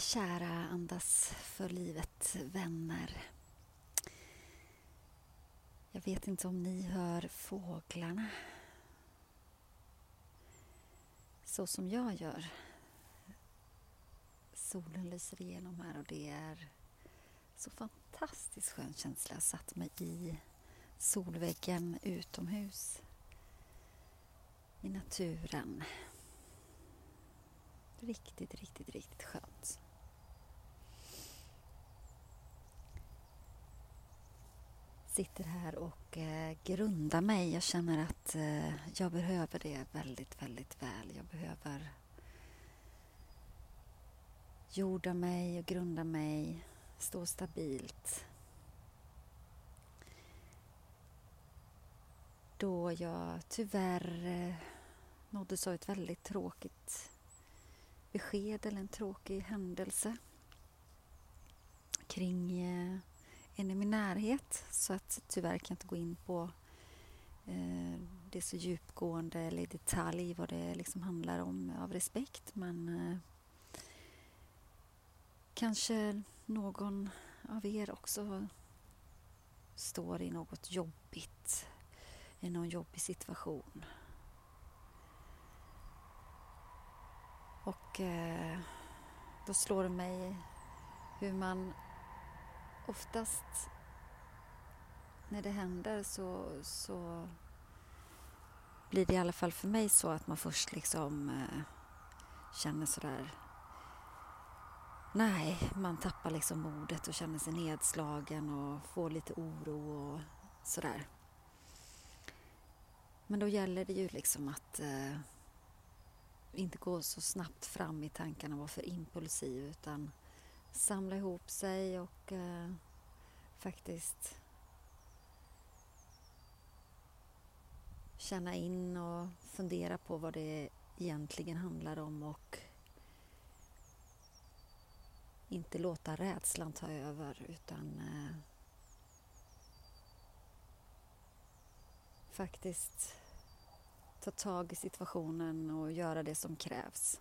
kära Andas för livet vänner. Jag vet inte om ni hör fåglarna så som jag gör. Solen lyser igenom här och det är så fantastiskt skön känsla. Jag satt mig i solväggen utomhus i naturen riktigt, riktigt, riktigt skönt. Sitter här och eh, grundar mig. Jag känner att eh, jag behöver det väldigt, väldigt väl. Jag behöver jorda mig och grunda mig, stå stabilt. Då jag tyvärr eh, nåddes av ett väldigt tråkigt besked eller en tråkig händelse kring eh, en i min närhet. Så att tyvärr kan jag inte gå in på eh, det så djupgående eller i detalj vad det liksom handlar om av respekt. Men eh, kanske någon av er också står i något jobbigt, i någon jobbig situation. Och eh, då slår det mig hur man oftast när det händer så, så blir det i alla fall för mig så att man först liksom eh, känner sådär Nej, man tappar liksom modet och känner sig nedslagen och får lite oro och sådär. Men då gäller det ju liksom att eh, inte gå så snabbt fram i tankarna och vara för impulsiv utan samla ihop sig och eh, faktiskt känna in och fundera på vad det egentligen handlar om och inte låta rädslan ta över utan eh, faktiskt ta tag i situationen och göra det som krävs.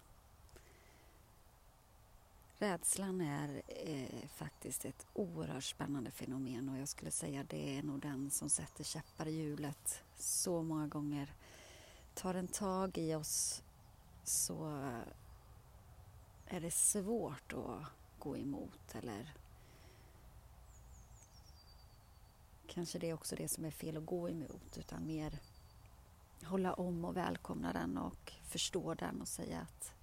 Rädslan är eh, faktiskt ett oerhört spännande fenomen och jag skulle säga det är nog den som sätter käppar i hjulet så många gånger. Tar den tag i oss så är det svårt att gå emot eller kanske det är också det som är fel att gå emot utan mer hålla om och välkomna den och förstå den och säga att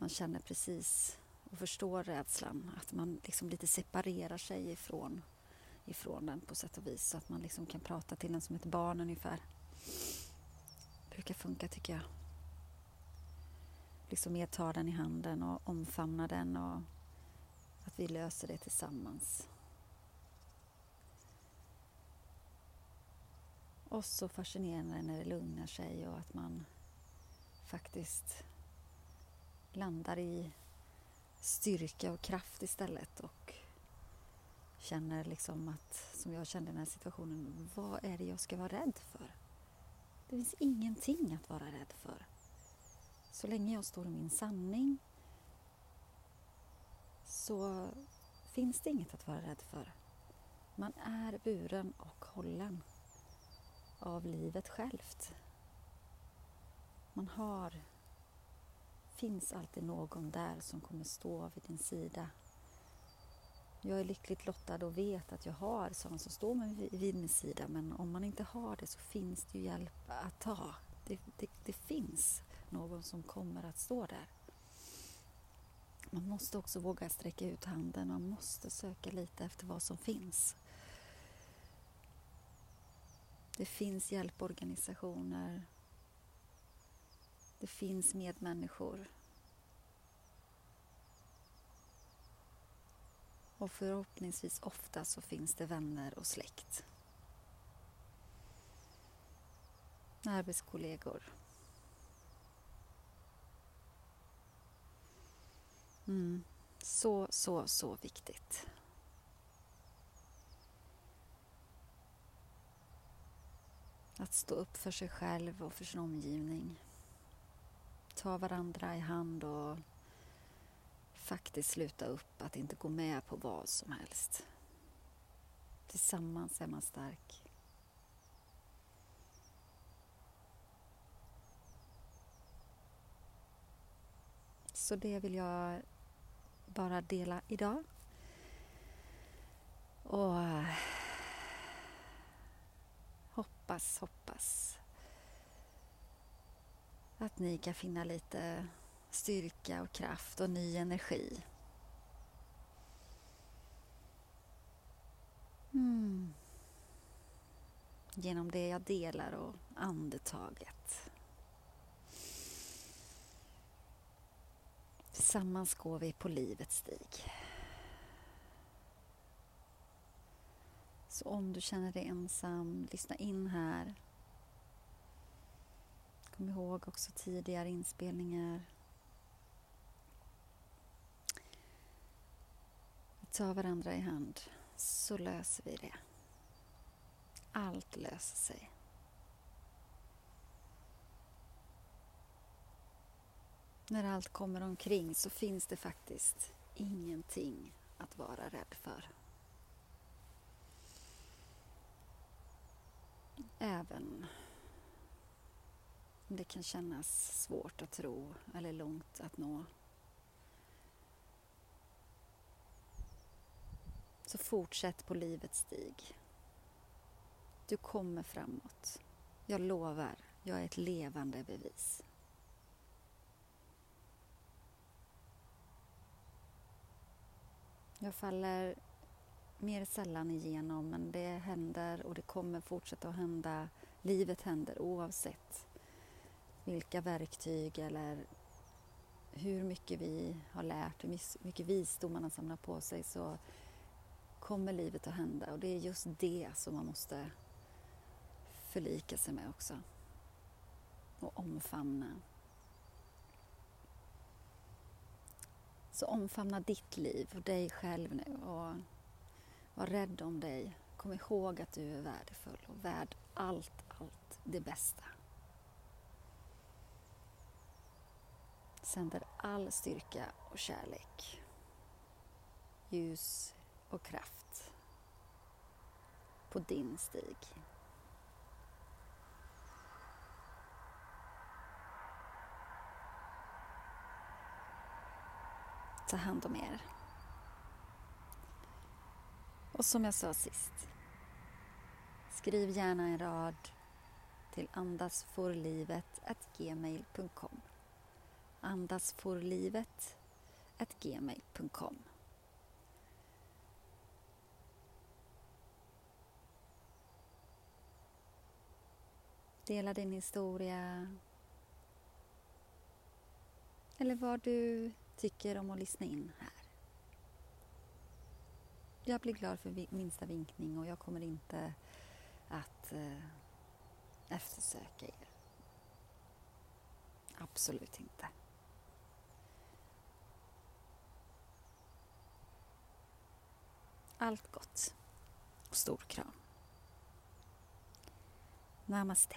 man känner precis och förstår rädslan. Att man liksom lite separerar sig ifrån, ifrån den på sätt och vis. Så att man liksom kan prata till den som ett barn ungefär. Det brukar funka tycker jag. Liksom mer ta den i handen och omfamna den och att vi löser det tillsammans. Och så fascinerande när det lugnar sig och att man faktiskt landar i styrka och kraft istället och känner liksom att, som jag kände i den här situationen, vad är det jag ska vara rädd för? Det finns ingenting att vara rädd för. Så länge jag står i min sanning så finns det inget att vara rädd för. Man är buren och hållen av livet självt. Man har, finns alltid någon där som kommer stå vid din sida. Jag är lyckligt lottad och vet att jag har sådana som står vid min sida men om man inte har det så finns det ju hjälp att ta. Det, det, det finns någon som kommer att stå där. Man måste också våga sträcka ut handen, man måste söka lite efter vad som finns. Det finns hjälporganisationer. Det finns medmänniskor. Och förhoppningsvis ofta så finns det vänner och släkt. Arbetskollegor. Mm. Så, så, så viktigt. Att stå upp för sig själv och för sin omgivning ta varandra i hand och faktiskt sluta upp att inte gå med på vad som helst. Tillsammans är man stark. Så det vill jag bara dela idag. Och eh, hoppas, hoppas att ni kan finna lite styrka och kraft och ny energi. Mm. Genom det jag delar och andetaget. Tillsammans går vi på livets stig. Så om du känner dig ensam, lyssna in här. Kom ihåg också tidigare inspelningar. Vi tar varandra i hand så löser vi det. Allt löser sig. När allt kommer omkring så finns det faktiskt ingenting att vara rädd för. Även det kan kännas svårt att tro eller långt att nå. Så fortsätt på livets stig. Du kommer framåt. Jag lovar, jag är ett levande bevis. Jag faller mer sällan igenom men det händer och det kommer fortsätta att hända. Livet händer oavsett vilka verktyg eller hur mycket vi har lärt, hur mycket visdom man har samlat på sig så kommer livet att hända och det är just det som man måste förlika sig med också och omfamna. Så omfamna ditt liv och dig själv nu och var rädd om dig. Kom ihåg att du är värdefull och värd allt, allt det bästa. Sänder all styrka och kärlek, ljus och kraft på din stig. Ta hand om er. Och som jag sa sist, skriv gärna en rad till andasforlivet.gmail.com andasforlivet.gmail.com Dela din historia eller vad du tycker om att lyssna in här. Jag blir glad för minsta vinkning och jag kommer inte att eh, eftersöka er. Absolut inte. Allt gott. Och stor kram. Namaste.